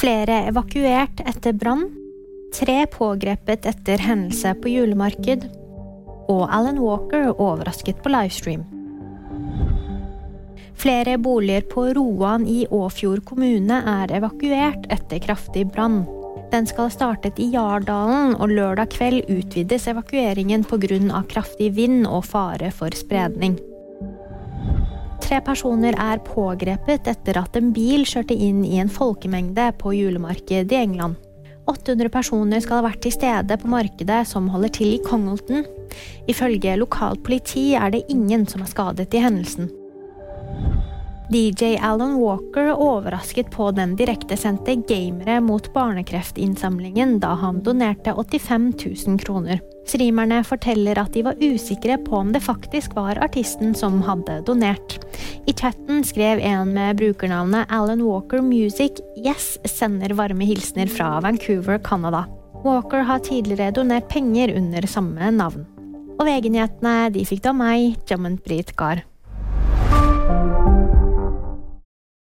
Flere evakuert etter brann. Tre pågrepet etter hendelse på julemarked. Og Alan Walker overrasket på livestream. Flere boliger på Roan i Åfjord kommune er evakuert etter kraftig brann. Den skal ha startet i Jardalen, og lørdag kveld utvides evakueringen pga. kraftig vind og fare for spredning. Tre personer er pågrepet etter at en bil kjørte inn i en folkemengde på julemarked i England. 800 personer skal ha vært til stede på markedet som holder til i Congleton. Ifølge lokalt politi er det ingen som er skadet i hendelsen. DJ Alan Walker overrasket på den direktesendte Gamere mot barnekreftinnsamlingen da han donerte 85 000 kroner. Streamerne forteller at de var usikre på om det faktisk var artisten som hadde donert. I chatten skrev en med brukernavnet Alan Walker Music Yes sender varme hilsener fra Vancouver, Canada. Walker har tidligere donert penger under samme navn. Og VG-nyhetene de fikk da meg, Jamant Brit Gahr.